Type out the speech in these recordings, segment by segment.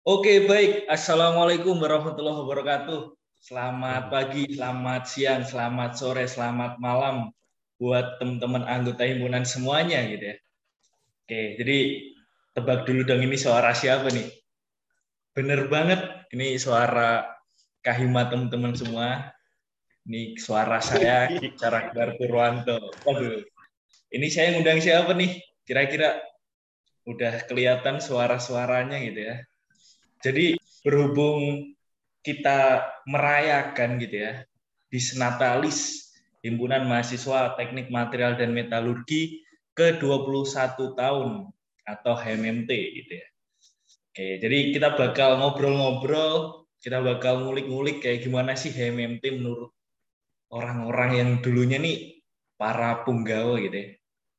Oke, baik. Assalamualaikum warahmatullahi wabarakatuh. Selamat pagi, selamat siang, selamat sore, selamat malam buat teman-teman anggota himpunan semuanya gitu ya. Oke, jadi tebak dulu dong ini suara siapa nih? Bener banget, ini suara Kahima teman-teman semua. Ini suara saya, Carakbar Purwanto. Waduh, ini saya ngundang siapa nih? Kira-kira udah kelihatan suara-suaranya gitu ya. Jadi berhubung kita merayakan gitu ya di Senatalis Himpunan Mahasiswa Teknik Material dan Metalurgi ke 21 tahun atau HMMT gitu ya. Oke, jadi kita bakal ngobrol-ngobrol, kita bakal ngulik-ngulik kayak gimana sih HMMT menurut orang-orang yang dulunya nih para punggawa gitu ya.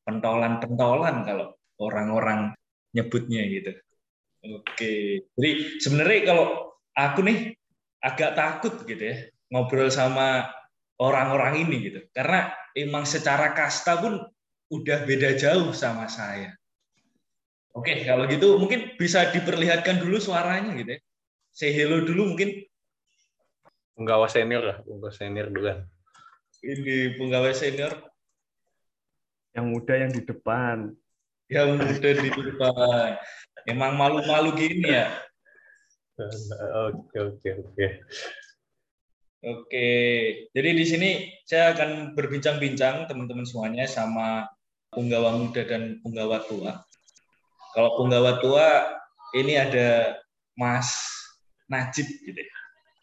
Pentolan-pentolan kalau orang-orang nyebutnya gitu. Oke, jadi sebenarnya kalau aku nih agak takut gitu ya ngobrol sama orang-orang ini gitu, karena emang secara kasta pun udah beda jauh sama saya. Oke, kalau gitu mungkin bisa diperlihatkan dulu suaranya gitu ya. Say hello dulu mungkin. Penggawa senior lah, penggawa senior dulu kan. Ini penggawa senior. Yang muda yang di depan. Yang muda di depan. Emang malu-malu gini ya? Oke, oke, oke. Oke, jadi di sini saya akan berbincang-bincang teman-teman semuanya sama punggawa muda dan punggawa tua. Kalau punggawa tua ini ada Mas Najib gitu ya.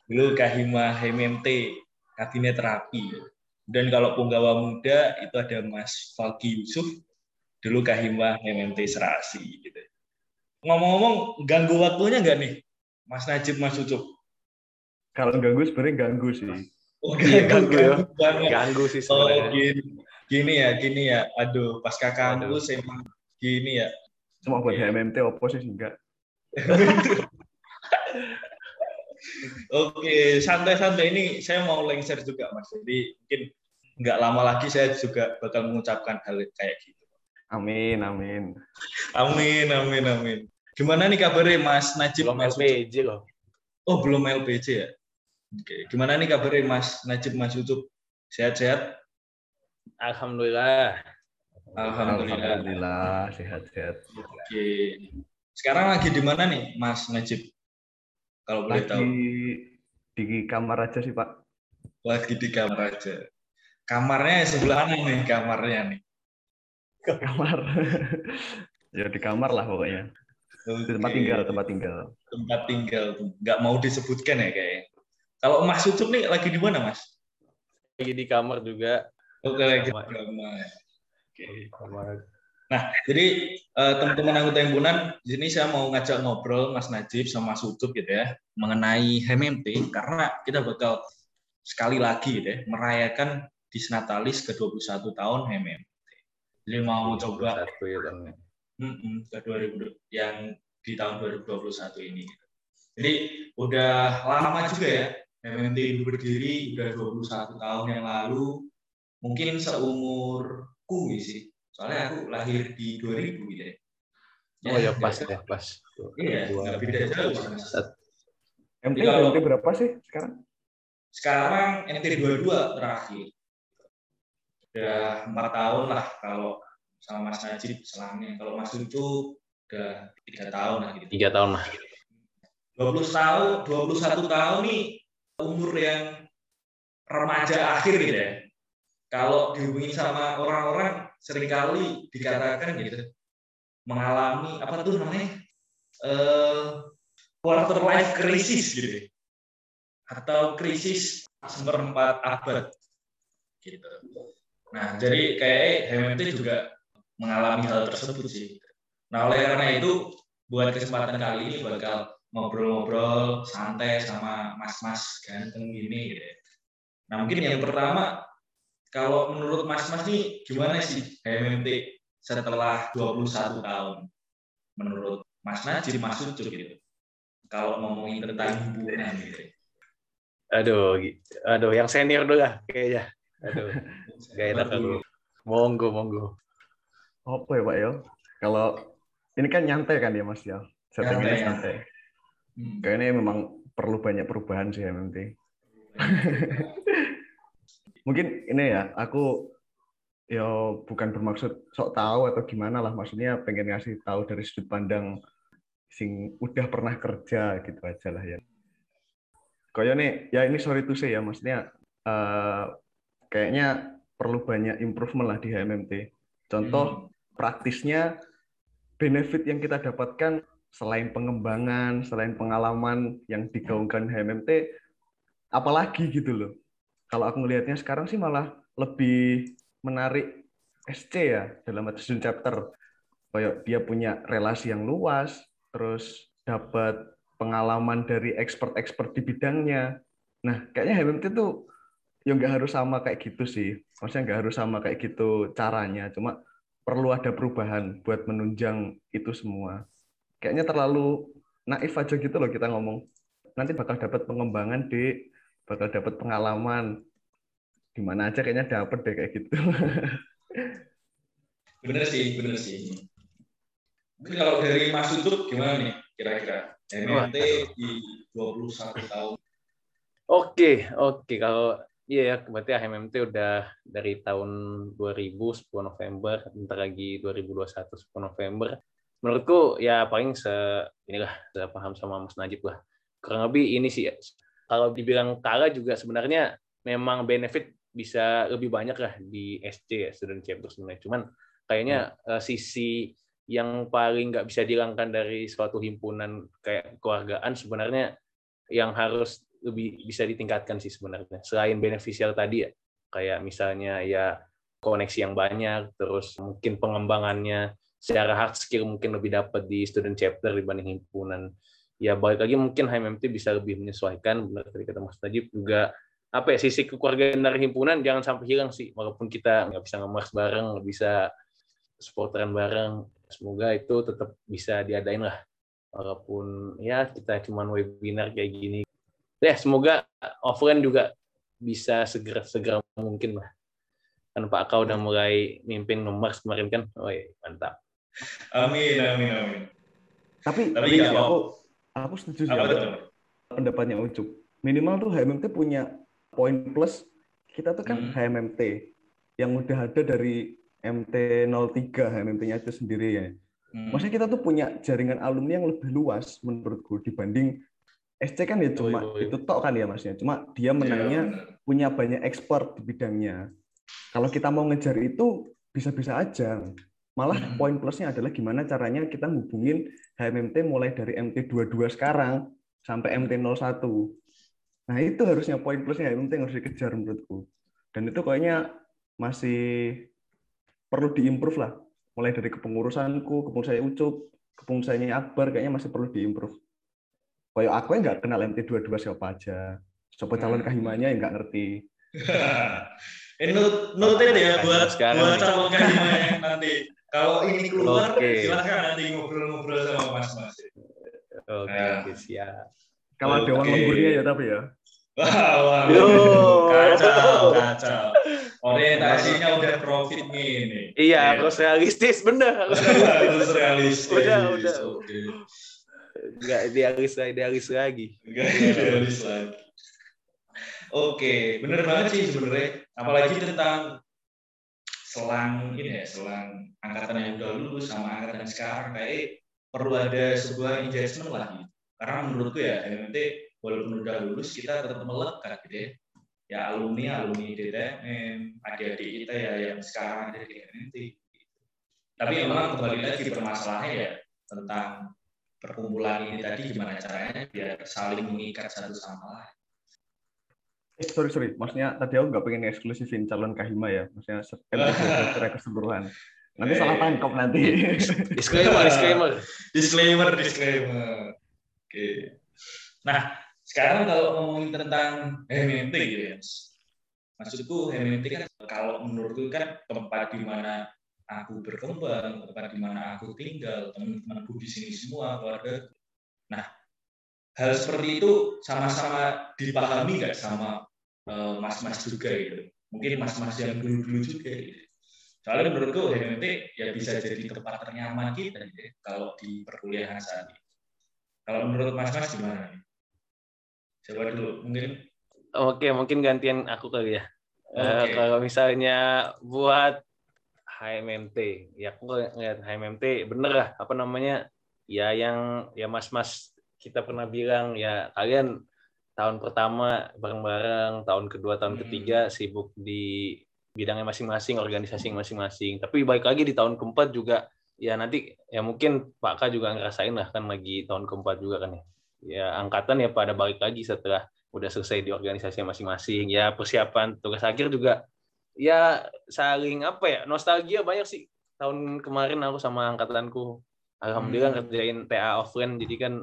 Dulu Kahima HMMT Kabinet Terapi. Dan kalau punggawa muda itu ada Mas Falki Yusuf, dulu Kahima HMMT Serasi gitu. Ngomong-ngomong, ganggu waktunya nggak nih, Mas Najib, Mas Ucup? Kalau ganggu sebenarnya ganggu sih. Oh, Iya, ganggu ya. banget. Ganggu sih Oh, sebenarnya. gini, gini ya, gini ya. Aduh, pas kampus emang gini ya. Cuma buat Iya. HMMT oposisi enggak. Oke, santai-santai ini saya mau lengser juga, Mas. Jadi mungkin nggak lama lagi saya juga bakal mengucapkan hal kayak gitu. Amin, amin. Amin, amin, amin. Gimana nih kabarnya Mas Najib? Belum Mas? LPJ loh. Oh, belum LPJ ya? Oke, gimana nih kabarnya Mas Najib, Mas Ucup? Sehat-sehat? Alhamdulillah. Alhamdulillah. Alhamdulillah, sehat-sehat. Oke. Sekarang lagi di mana nih, Mas Najib? Kalau boleh Lagi tahu. di kamar aja sih, Pak. Lagi di kamar aja. Kamarnya sebelah mana nih kamarnya nih? Kamar. ya di kamar lah pokoknya. Di tempat tinggal, tempat tinggal. Tempat tinggal. Nggak mau disebutkan ya kayaknya. Kalau Mas Ucup nih lagi di mana, Mas? Lagi di kamar juga. Oke, lagi di Kamar. Oke. Kamar. Nah, jadi eh, teman-teman anggota himpunan, di sini saya mau ngajak ngobrol Mas Najib sama Mas Ucup gitu ya, mengenai HMMT, karena kita bakal sekali lagi gitu ya, merayakan di Senatalis ke-21 tahun HMMT. Jadi mau coba Satu ya kan. mm, ke 2000 yang di tahun 2021 ini. Jadi udah lama juga ya, HMMT itu berdiri, udah 21 tahun yang lalu, mungkin seumurku sih. Soalnya aku lahir di 2000 gitu ya. Oh ya pas ya pas. Iya, Dua- nggak beda jauh. MT, MT berapa sih sekarang? Sekarang NT22 terakhir. Udah empat tahun lah kalau sama Mas Najib selangnya. Kalau Mas Lucu udah tiga tahun lah gitu. Tiga tahun lah. 20 tahun, 21 tahun nih umur yang remaja akhir gitu ya. Kalau dihubungi sama orang-orang sering kali dikatakan gitu mengalami apa tuh namanya eh quarter life crisis gitu atau krisis seperempat abad gitu. Nah jadi kayak HMT juga mengalami hal tersebut sih. Nah oleh karena itu buat kesempatan kali ini bakal ngobrol-ngobrol santai sama mas-mas ganteng gini gitu. Nah mungkin yang pertama kalau menurut mas-mas nih gimana sih HMT setelah 21 tahun menurut Mas Najib, Mas Ucup gitu. Kalau ngomongin tentang hubungan gitu. Aduh, aduh yang senior dulu lah kayaknya. Aduh, gak enak aku. Monggo, monggo. Apa ya, Pak ya? Kalau ini kan nyantai kan ya, Mas ya? Settingannya Nyantai, santai. Hmm. Kayaknya memang perlu banyak perubahan sih MMT. Mungkin ini ya, aku ya bukan bermaksud sok tahu atau gimana lah, maksudnya pengen ngasih tahu dari sudut pandang sing udah pernah kerja gitu aja lah ya. Kayak nih, ya ini sorry to say ya, maksudnya uh, kayaknya perlu banyak improvement lah di HMMT. Contoh hmm. praktisnya benefit yang kita dapatkan selain pengembangan, selain pengalaman yang digaungkan HMMT, apalagi gitu loh. Kalau aku ngelihatnya sekarang sih malah lebih menarik SC ya dalam student chapter. Kayak dia punya relasi yang luas, terus dapat pengalaman dari expert-expert di bidangnya. Nah, kayaknya HMMT tuh ya nggak harus sama kayak gitu sih. Maksudnya nggak harus sama kayak gitu caranya. Cuma perlu ada perubahan buat menunjang itu semua. Kayaknya terlalu naif aja gitu loh kita ngomong. Nanti bakal dapat pengembangan di, bakal dapat pengalaman. Di mana aja kayaknya dapat deh kayak gitu. bener sih, bener sih. Mungkin kalau dari Mas Utut gimana nih kira-kira? MMT di 21 tahun. Oke, oke. Kalau Iya ya, berarti HMMT udah dari tahun 2000 10 November, bentar lagi 2021 10 November. Menurutku ya paling se inilah saya paham sama Mas Najib lah. Kurang lebih ini sih kalau dibilang kalah juga sebenarnya memang benefit bisa lebih banyak lah di SC ya, student chapter sebenarnya. Cuman kayaknya hmm. uh, sisi yang paling nggak bisa dihilangkan dari suatu himpunan kayak keluargaan sebenarnya yang harus lebih bisa ditingkatkan sih sebenarnya. Selain beneficial tadi ya, kayak misalnya ya koneksi yang banyak, terus mungkin pengembangannya secara hard skill mungkin lebih dapat di student chapter dibanding himpunan. Ya balik lagi mungkin HMMT bisa lebih menyesuaikan, benar tadi kata Mas Najib juga apa ya sisi kekeluargaan dari himpunan jangan sampai hilang sih walaupun kita nggak bisa ngemars bareng nggak bisa supporteran bareng semoga itu tetap bisa diadain lah walaupun ya kita cuma webinar kayak gini ya semoga offline juga bisa segera segera mungkin lah. Kan Pak Kau udah mulai mimpin nomor kemarin kan? Oh iya, mantap. Amin amin amin. Tapi tapi ya, aku aku setuju sih pendapatnya Ucup. Minimal tuh HMMT punya poin plus. Kita tuh kan hmm. HMMT yang udah ada dari MT03 HMMT-nya itu sendiri ya. Hmm. Maksudnya kita tuh punya jaringan alumni yang lebih luas menurutku dibanding SC kan ya cuma oh, itu tok kan ya masnya. Cuma dia menangnya yeah. punya banyak ekspor di bidangnya. Kalau kita mau ngejar itu bisa-bisa aja. Malah hmm. poin plusnya adalah gimana caranya kita ngubungin HMMT mulai dari MT22 sekarang sampai MT01. Nah itu harusnya poin plusnya HMMT harus dikejar menurutku. Dan itu kayaknya masih perlu diimprove lah. Mulai dari kepengurusanku, kepengurusan Ucup, kepengurusannya Akbar, kayaknya masih perlu diimprove Kayak aku yang nggak kenal MT22 siapa aja. Siapa calon kahimanya yang nggak ngerti. ini note ya buat Sekarang buat calon kahimanya nanti. Kalau ini keluar, okay. silahkan nanti ngobrol-ngobrol sama Mas Mas. Oke, okay, nah. siap. Kalau okay. dewan lemburnya ya tapi ya. Wah, wow, kacau, kacau. Orientasinya udah profit nih. Iya, harus realistis, bener. Harus realistis. Udah, udah. Okay. Enggak idealis lagi, idealis lagi. Lagi. Oke, bener banget sih sebenarnya. Apalagi tentang selang ini ya, selang angkatan yang udah lulus sama angkatan sekarang kayak perlu ada sebuah investment lah gitu. Karena menurutku ya, nanti walaupun udah lulus kita tetap melekat gitu ya. Ya alumni, alumni DTM, adik-adik kita ya yang sekarang ada di MNT. Tapi memang kembali lagi permasalahannya ya tentang perkumpulan ini tadi gimana caranya biar saling mengikat satu sama lain. Eh, sorry sorry, maksudnya tadi aku nggak pengen eksklusifin calon kahima ya, maksudnya secara keseluruhan. Nanti salah tangkap nanti. disclaimer, disclaimer, disclaimer, disclaimer. Oke. Nah, sekarang kalau ngomongin tentang HMMT gitu ya, maksudku HMMT kan kalau menurutku kan tempat di mana aku berkembang, tempat di mana aku tinggal, teman-temanku di sini semua, keluarga. Nah, hal seperti itu sama-sama dipahami nggak sama eh, mas-mas uh, juga gitu. Mungkin mas-mas yang dulu-dulu juga gitu. Soalnya menurutku HMT ya bisa jadi tempat ternyaman kita gitu, kalau di perkuliahan saat ini. Kalau menurut Mas Mas gimana? Coba dulu, mungkin. Oke, mungkin gantian aku kali ya. Okay. Uh, kalau misalnya buat HMMT, ya aku ngeliat HMMT bener lah apa namanya ya yang ya mas-mas kita pernah bilang ya kalian tahun pertama bareng-bareng, tahun kedua, tahun hmm. ketiga sibuk di bidangnya masing-masing, organisasi masing-masing. Tapi baik lagi di tahun keempat juga ya nanti ya mungkin Pak K juga ngerasain lah kan lagi tahun keempat juga kan ya. Ya angkatan ya pada balik lagi setelah udah selesai di organisasi masing-masing ya persiapan tugas akhir juga ya saling apa ya nostalgia banyak sih. Tahun kemarin aku sama angkatanku. Alhamdulillah hmm. kerjain TA offline jadi kan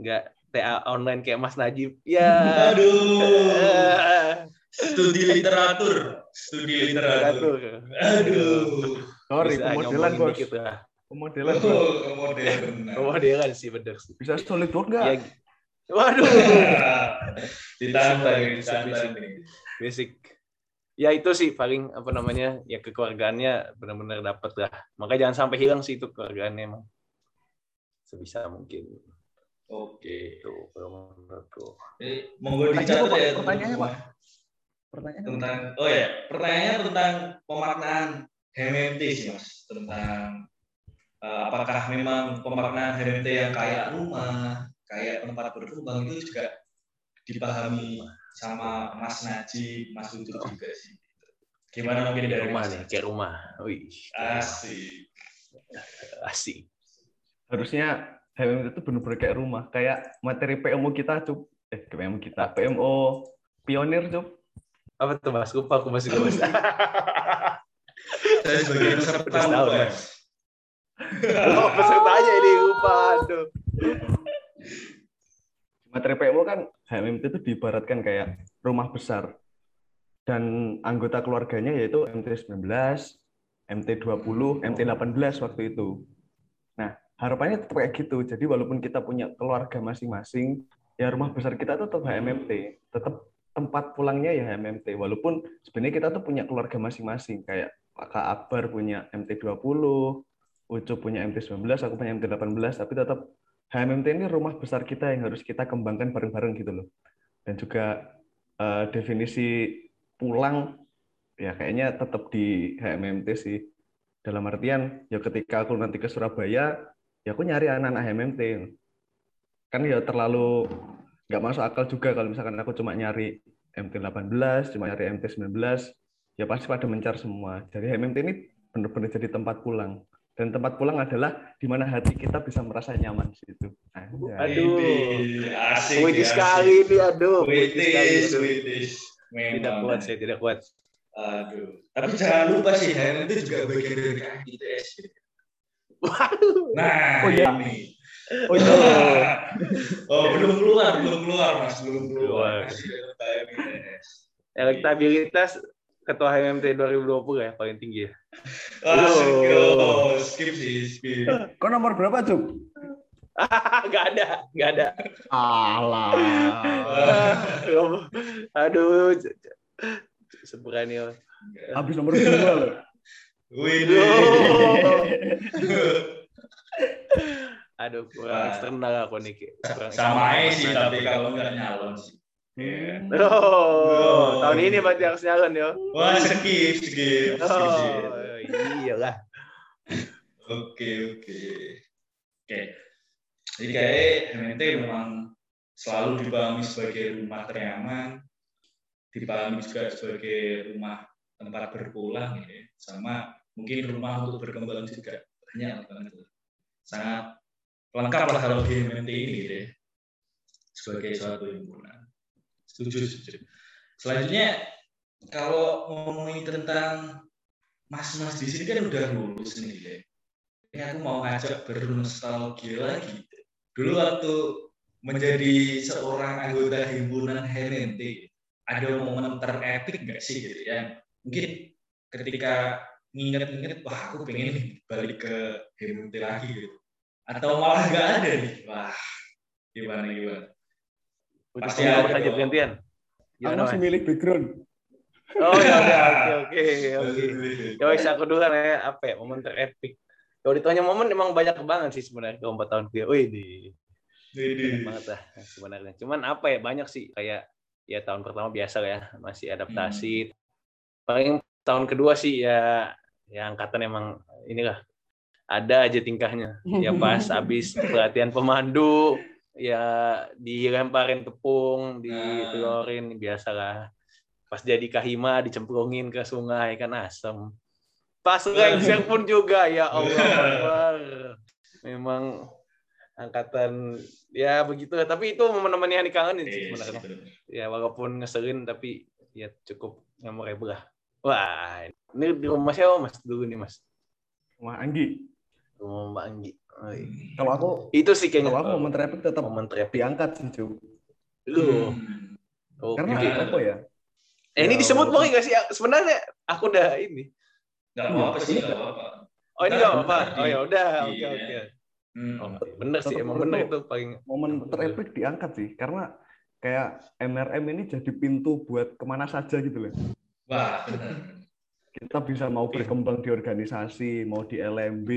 nggak TA online kayak Mas Najib. Ya. Aduh. Studi literatur. Studi literatur. aduh. Sorry pemodelan bos. pemodelan oh, pemodelan pemodelan sih bener sih. Bisa solid work nggak? Ya, Waduh. ditantang, ditantang nih. Basic. Ya itu sih paling apa namanya ya kekeluargaannya benar-benar dapat lah. Makanya jangan sampai hilang sih itu keluargaannya emang. Sebisa mungkin. Oke. Itu kalau menurutku. Jadi monggo dicatat ya pertanyaannya Pak. Pertanyaan tentang oh ya, pertanyaannya tentang pemaknaan HMMT sih Mas, tentang uh, apakah memang pemaknaan HMMT yang kayak rumah, kayak tempat berkembang itu juga dipahami sama Mas Najib, Mas Utut juga sih. Gimana mungkin dari rumah nih, kayak rumah. Wih, asik. Asik. Harusnya HMM itu benar-benar kayak rumah, kayak materi PMO kita, Cup. Eh, PMO kita, PMO pionir, Cup. Apa tuh, Mas? Lupa aku masih lupa. Saya sebagai peserta lupa, ya. Oh, pesertanya ini lupa, aduh materi PMO kan HMMT itu diibaratkan kayak rumah besar dan anggota keluarganya yaitu MT19, MT20, MT18 waktu itu. Nah, harapannya tetap kayak gitu. Jadi walaupun kita punya keluarga masing-masing, ya rumah besar kita tetap HMMT, tetap tempat pulangnya ya HMMT. Walaupun sebenarnya kita tuh punya keluarga masing-masing, kayak Kak Akbar punya MT20, Ucup punya MT19, aku punya MT18, tapi tetap HMMT ini rumah besar kita yang harus kita kembangkan bareng-bareng gitu loh. Dan juga uh, definisi pulang ya kayaknya tetap di HMMT sih. Dalam artian ya ketika aku nanti ke Surabaya, ya aku nyari anak-anak HMMT. Kan ya terlalu nggak masuk akal juga kalau misalkan aku cuma nyari MT18, cuma nyari MT19, ya pasti pada mencar semua. Jadi HMMT ini benar-benar jadi tempat pulang dan tempat pulang adalah di mana hati kita bisa merasa nyaman situ. Aduh, asik. Wih sekali ini, aduh. Witis, Tidak kuat saya, tidak kuat. Aduh. Tapi jangan lupa sih, HM itu juga bagian dari ITS. Waduh. Nah, oh, iya. ini. Oh iya. oh, belum keluar, belum keluar, Mas, belum keluar. Elektabilitas ketua HMT 2020 ya paling tinggi ya. Oh, skip sih, skip. Kok nomor berapa, Cuk? gak ada, gak ada. Alah. Aduh, seberani. Habis nomor dua loh. Wih. Aduh, kurang eksternal aku nih. Sama aja sih, tapi kalau nggak nyalon sih. Yeah. Oh, tahun ini berarti harus nyalon ya. Wah, skip, skip. Oh, iyalah. Oke, oke. Oke. Jadi kayak MNT memang selalu dipahami sebagai rumah ternyaman, dipahami juga sebagai rumah tempat berpulang ya. Sama mungkin rumah untuk berkembang juga banyak banget. Sangat lengkap lah kalau di MNT ini gitu ya. Sebagai suatu himpunan setuju setuju selanjutnya kalau ngomongin tentang mas-mas di sini kan udah lulus nih ya. Ini aku mau ngajak bernostalgia lagi. Dulu waktu menjadi seorang anggota himpunan HNT, ada momen terepik nggak sih gitu ya? Mungkin ketika nginget-nginget, wah aku pengen balik ke HNT lagi gitu. Atau malah nggak ada nih, wah gimana gimana? Pasti ada aja gantian. Aku masih milih background. Oh ya udah oke oke oke. Ya wis aku dulu kan ya apa ya momen terepik. Kalau ditanya momen emang banyak banget sih sebenarnya ke empat tahun dia. Wih di banget lah sebenarnya. Cuman apa ya banyak sih kayak ya tahun pertama biasa lah ya masih adaptasi. Paling tahun kedua sih ya ya angkatan emang inilah ada aja tingkahnya. Ya pas habis pelatihan pemandu ya dilemparin tepung, ditelorin biasalah. Pas jadi kahima dicemplungin ke sungai kan asem. Pas lengser pun juga ya Allah Akbar. Memang angkatan ya begitu tapi itu momen-momen yang dikangenin sih sebenarnya ya walaupun ngeselin tapi ya cukup memorable lah wah ini di rumah siapa mas dulu nih mas Wah, Anggi. rumah mbak Anggi iya. Kalau aku itu sih kayaknya kalau aku momen traffic tetap momen trap diangkat sih, Cuk. lu oh, Karena oke. apa ya? eh, ini Ya, disebut boleh nggak sih sebenarnya aku udah ini Nggak apa-apa sih, nggak apa-apa. oh ini Ntar, nggak apa ntar oh ya udah oke iya. oke Hmm. oh, bener sih emang bener itu paling Momen traffic diangkat sih, karena kayak MRM ini jadi pintu buat ke mana saja gitu loh. Wah, benar. Kita bisa mau berkembang di organisasi, mau di LMB,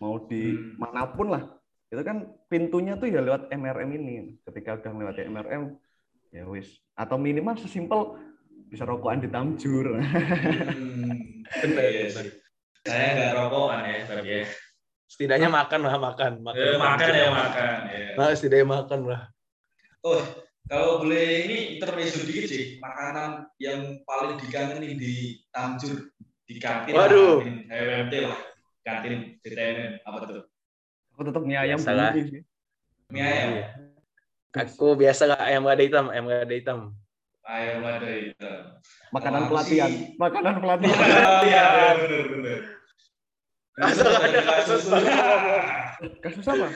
mau di Hmm. mana pun lah. Itu kan pintunya tuh ya lewat MRM ini. Ketika udah lewat MRM, ya wis. Atau minimal sesimpel bisa rokokan di Tamjur. Hmm. Iya sih. Saya nggak rokokan ya, tapi ya. setidaknya makan lah makan Eh, makan ya makan. Ya. nah setidaknya makan lah Oh, kalau boleh ini intermezzo dikit sih, makanan yang paling dikangenin di Tamjur di kantin, Waduh. kantin HMT lah, kantin DTM apa tuh? Aku tetap mie ayam sih. Mie ayam, Iya. aku biasa lah ayam lada hitam ayam lada hitam ayam ada itu. Makanan pelatihan, sih- makanan pelatihan. Iya, bener bener. Asal ada kasus Kasus apa?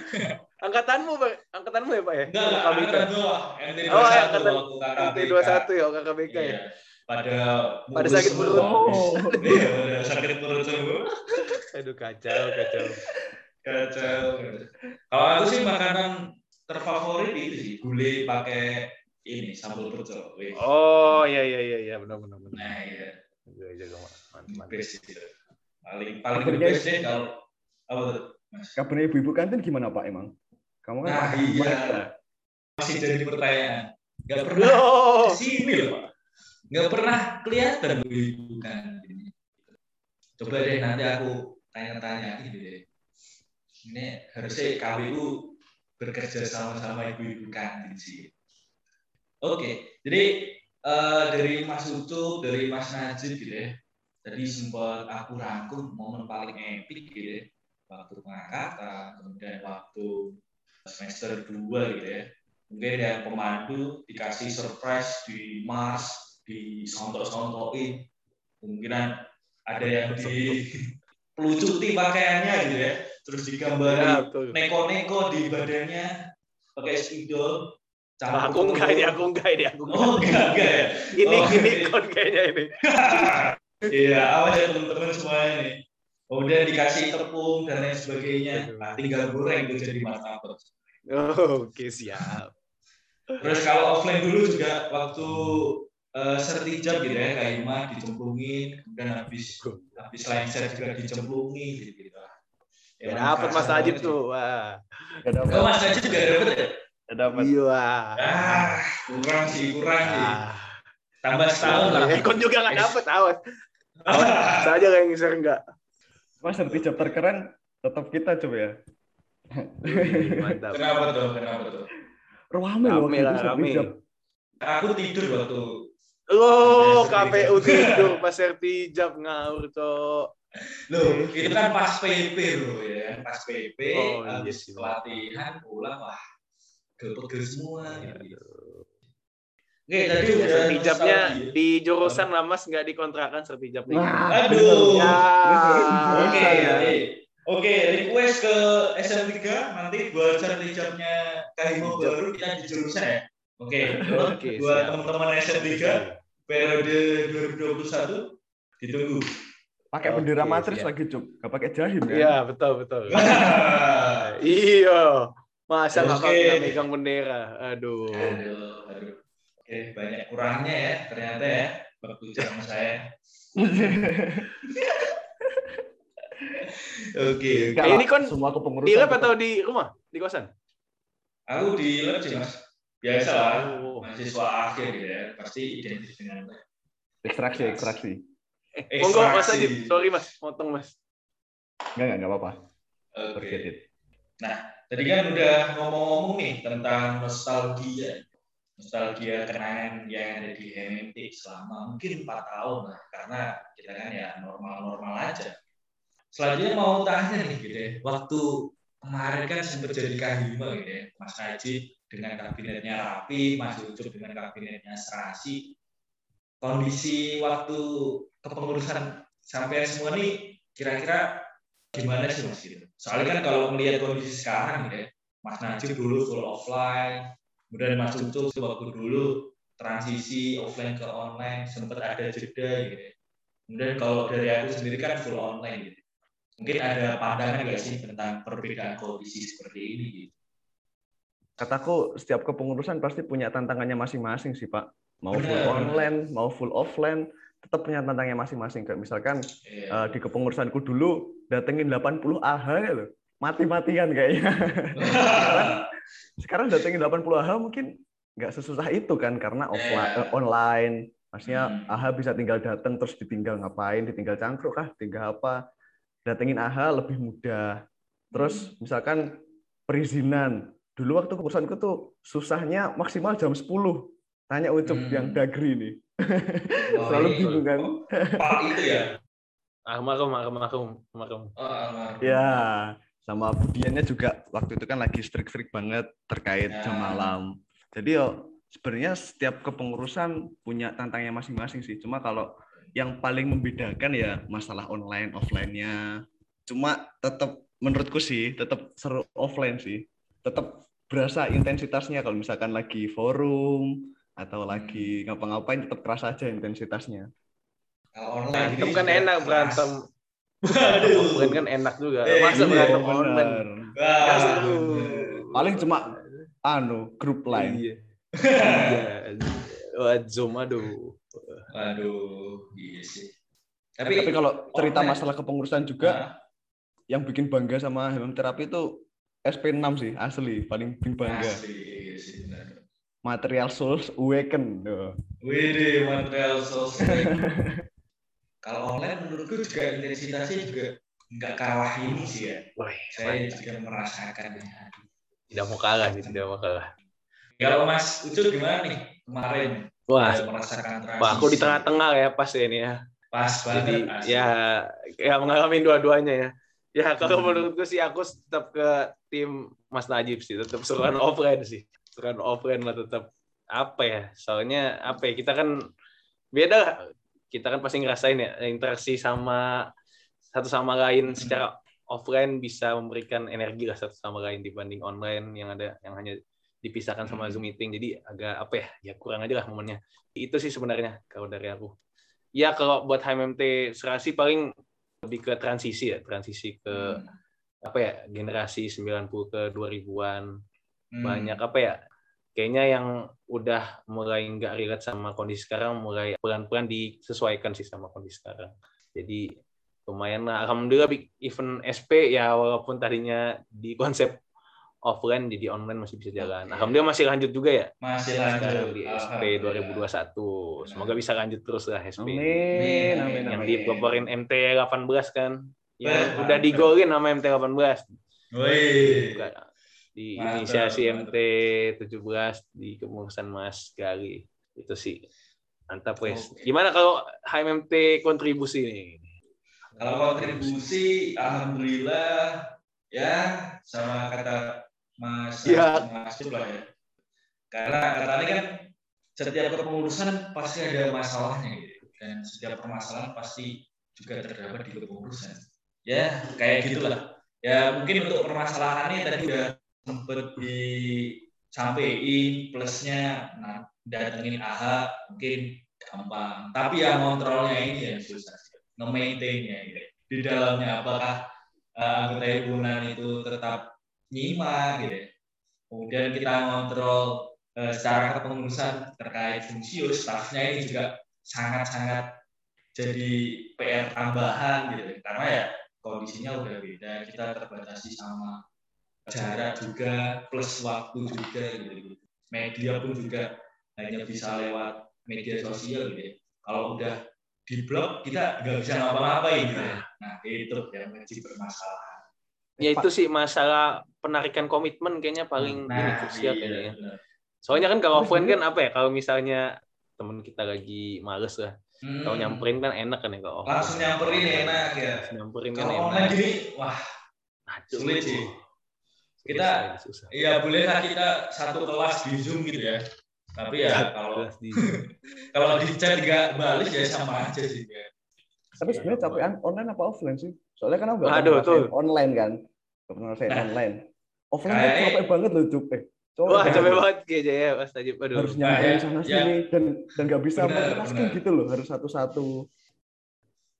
Angkatanmu pak angkatanmu ya pak ya Enggak, enggak, angkatan dua, MT Oh, 21 angkatan waktu KKBK. MT 21 ya KKBK ya Iya. Pada Pada mulus sakit perut. Oh. Iya, pada sakit perut semua. aduh kacau kacau Kacau. Kalau aku sih makanan terfavorit itu sih gulai pakai ini sambal pecel. Oh iya iya iya iya benar benar benar Nah, iya. Jaga, jaga, mantap. Paling paling best deh kalau apa tuh? Kabarnya ibu-ibu kantin gimana Pak emang? Kamu kan Nah, iya. banyak. Masih jadi pertanyaan. Gak pernah loh ke sini loh, Pak. Gak pernah kelihatan bu ibu kantin. Coba deh nanti aku tanya-tanya gitu deh. Ini harusnya KWU bekerja sama-sama ibu-ibu kantin sih. Oke, jadi eh, dari Mas Ucup, dari Mas Najib gitu ya. Tadi sempat aku rangkum momen paling epic gitu ya. Waktu pengangkatan, kemudian waktu semester 2 gitu ya. Mungkin yang pemandu dikasih surprise di Mars, di sontok-sontokin. Kemungkinan ada yang di pelucuti pakaiannya gitu ya. Terus digambarin Ya, betul. neko-neko di badannya pakai spidol. Ah, aku enggak ini aku enggak ini aku enggak. Oh, enggak, enggak ya. ini Oh, ini iya. kon kayaknya ini Iya, awas ya teman-teman semuanya nih. Kemudian dikasih tepung dan lain sebagainya. Nah, tinggal goreng itu jadi martabak. Oh, oke siap Terus kalau offline dulu juga waktu eh, sertijab gitu ya, kayak Ima dicemplungin, kemudian habis habis lengser juga dicemplungin gitu. -gitu. ya dapat Mas Najib tuh wah Gak ada Oh, Mas Najib juga dapet ya? Gak dapat. iya Ah, kurang sih, kurang sih. ah. Tambah setahun lah. Eh, kon juga nggak dapet awas awas saja kayak ngeser enggak Mas sertijab terkeren tetap kita coba ya. Mantap Kenapa tuh? Kenapa tuh? Rame loh Rame lah, itu rame. Aku tidur waktu Oh, Ada KPU sertijab. tidur pas sertijab ngawur cok. Loh, itu kan pas PP loh ya, pas PP, Oh, iya habis sih. pelatihan pulang wah, gel-gel semua. Iya, Gitu. Oke, tadi udah Sertijabnya di jurusan lah mas nggak dikontrakan sertijabnya. Aduh. Ya. Oke, ya. Oke. Request ke SM3 nanti buat sertijabnya Kahimo baru kita di jurusan ya. Oke, Oke, buat teman-teman SM3 periode 2021 ditunggu. Pakai bendera Oke, matris siap. lagi cuk. Gak pakai jahim ya. Iya betul betul. Iya. Masa nggak Oke. pakai megang bendera? Aduh. Aduh, aduh. Oke, banyak kurangnya ya ternyata ya waktu zaman saya. Oke, Enggak Eh, lah, ini kan semua kepengurusan. Di lab atau di rumah? Di kosan? Aku di LEJ mas. Biasa lah. Oh. Mahasiswa akhir gitu ya. Pasti identik dengan Ekstraksi, ekstraksi. Eh, Monggo Mas. Ajib, sorry Mas, motong Mas. Enggak, enggak, enggak apa-apa. Oke. Forget it. Tadi kan udah ngomong-ngomong nih tentang nostalgia. Nostalgia kenangan yang ada di HMT selama mungkin 4 tahun lah. Karena kita kan ya normal-normal aja. Selanjutnya mau tanya nih gitu ya. Waktu kemarin kan sempat jadi kahima gitu ya. Mas Najib dengan kabinetnya rapi, Mas Ucup dengan kabinetnya serasi. Kondisi waktu kepengurusan sampai semua nih kira-kira gimana sih mas gitu? Soalnya kan kalau melihat kondisi sekarang gitu ya, Mas Najib dulu full offline, kemudian Mas Ucup waktu dulu transisi offline ke online sempat ada jeda gitu. ya. Kemudian kalau dari aku sendiri kan full online gitu. Mungkin ada pandangan nggak sih tentang perbedaan kondisi seperti ini gitu? Kataku setiap kepengurusan pasti punya tantangannya masing-masing sih, Pak. Mau full Benar. online, mau full offline, tetap punya tantangannya masing-masing. Kayak misalkan Iya. eh, di kepengurusanku dulu datengin 80 AH gitu. Mati-matian kayaknya. sekarang, sekarang datengin 80 AH mungkin nggak sesusah itu kan karena offline Iya. eh, online. Maksudnya Hmm. AH bisa tinggal datang terus ditinggal ngapain, ditinggal cangkruk kah, tinggal apa. Datengin AH lebih mudah. Terus misalkan perizinan. Dulu waktu kepengurusanku tuh susahnya maksimal jam 10. Tanya Ucup Hmm. yang dagri nih. Oh, Selalu iya. bingung kan. Pak itu ya? Almarhum, almarhum, almarhum. Oh, almarhum. Ya, sama Budiannya juga waktu itu kan lagi strict-strict banget terkait Ya. jam malam. Jadi yo sebenarnya setiap kepengurusan punya tantangannya masing-masing sih. Cuma kalau yang paling membedakan ya masalah online offline-nya. Cuma tetap menurutku sih tetap seru offline sih. Tetap berasa intensitasnya kalau misalkan lagi forum atau lagi ngapa-ngapain tetap kerasa aja intensitasnya. Kalau online Berantem ini kan enak keras. berantem. Waduh. Offline kan enak juga. Eh, Masa iya, berantem bener. online? Wah. Paling cuma anu grup lain. Iya. Iya. Wah, Zoom aduh. Aduh, iya sih. Tapi, Tapi, kalau cerita online- masalah kepengurusan juga Nah, yang bikin bangga sama Hemam Terapi itu SP6 sih, asli, paling bikin bangga. asli, iya sih, benar. Material Souls Awaken. Tuh. Widih, material sosial. Kalau online menurutku juga intensitasnya juga nggak kalah ini sih ya. Wah, Saya mantap. juga merasakan. Aduh. tidak mau kalah sih, tidak mau kalah. Kalau Mas Ucup gimana nih kemarin? Wah, Bisa merasakan transisi. wah aku di tengah-tengah ya pas ya ini ya. Pas banget. Jadi asli. ya ya mengalami dua-duanya ya. Ya kalau Hmm. menurutku sih aku tetap ke tim Mas Najib sih, tetap seruan offline sih. Seruan offline lah tetap apa ya? Soalnya apa ya? Kita kan beda lah. Kita kan pasti ngerasain ya interaksi sama satu sama lain Hmm. secara offline bisa memberikan energi lah satu sama lain dibanding online yang ada yang hanya dipisahkan sama Hmm. Zoom meeting. Jadi agak apa ya? Ya kurang aja lah momennya. Itu sih sebenarnya kalau dari aku. Ya kalau buat HMMT serasi paling lebih ke transisi ya, transisi ke Hmm. apa ya, generasi 90 ke 2000-an. Hmm. Banyak apa ya? Kayaknya yang udah mulai nggak relate sama kondisi sekarang mulai pelan-pelan disesuaikan sih sama kondisi sekarang. Jadi lumayan lah. Alhamdulillah event SP ya walaupun tadinya di konsep offline jadi online masih bisa jalan. Alhamdulillah masih lanjut juga ya Masih sekarang lanjut. di SP Alhamdulillah. 2021. Semoga bisa lanjut terus lah SP. Amin, Amin, amin, Yang amin. dipeloporin MT 18 kan. Mantap. udah digolin sama MT 18. Wih. Bukan. Di inisiasi. MT 17 di kepengurusan Mas Gali. Itu sih. Mantap wes. Gimana kalau HMMT kontribusi nih? Kalau kontribusi, alhamdulillah ya sama kata Mas Ya. Mas Ucup lah ya. Karena katanya kan setiap kepengurusan pasti ada masalahnya gitu. Dan setiap permasalahan pasti juga terdapat di kepengurusan. Ya, kayak gitulah. Ya mungkin untuk permasalahannya tadi udah sempet disampaikan plusnya nah, datengin AHA mungkin gampang. Tapi yang kontrolnya ini yang susah nge-maintain-nya gitu. Di dalamnya apakah uh, anggota himpunan itu tetap nyimak gitu. ya. Kemudian kita ngontrol uh, secara kepengurusan terkait fungsius, staffnya ini juga sangat-sangat jadi PR tambahan gitu. Karena ya kondisinya udah beda, kita terbatasi sama jarak juga plus waktu juga gitu. Media pun juga hanya bisa lewat media sosial gitu ya. Kalau udah di blog kita nggak bisa ngapa-ngapain gitu ya. Nah itu yang menjadi bermasalah. Ya itu sih masalah penarikan komitmen kayaknya paling nah, ini krusial iya, kayaknya. ya. Soalnya kan kalau offline kan apa ya? Kalau misalnya temen kita lagi males lah, Hmm. kalau nyamperin kan enak kan ya kalau offline. langsung nyamperin enak ya. Langsung nyamperin kan enak. online gini, wah Aduh. sulit sih. Kita- susah. Iya bolehlah kita satu kelas di zoom gitu ya. Tapi ya kalau kalau di chat nggak balas ya sama aja sih. ya. Tapi sebenarnya capean online apa offline sih? Soalnya kan aku nggak online kan. Nggak pernah ngerasain Nah. online. Offline Kayak- capek banget loh, Cuk. Eh, Wah, banget. capek banget kayaknya ya Mas Tajib. Aduh. Harus Nah, nyamperin ya, sana ya. sini dan dan nggak bisa multitasking gitu loh, harus satu-satu.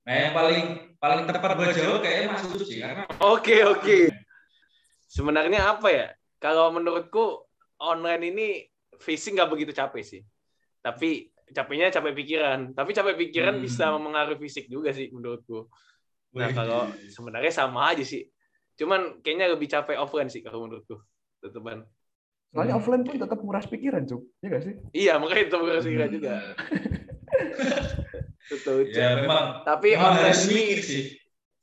Nah yang paling paling tepat buat jawab kayaknya Mas Ucup sih karena Oke, oke. Sebenarnya apa ya? Kalau menurutku online ini fisik nggak begitu capek sih. Tapi capeknya capek pikiran. Tapi capek pikiran Hmm. bisa mempengaruhi fisik juga sih menurutku. Nah, kalau sebenarnya sama aja sih. Cuman kayaknya lebih capek offline sih kalau menurutku. Tetepan. Soalnya Hmm. offline pun tetap nguras pikiran, Cuk. Iya nggak sih? Iya, makanya itu menurut pikiran juga. Betul. Ya memang Tapi memang online ini mikir sih.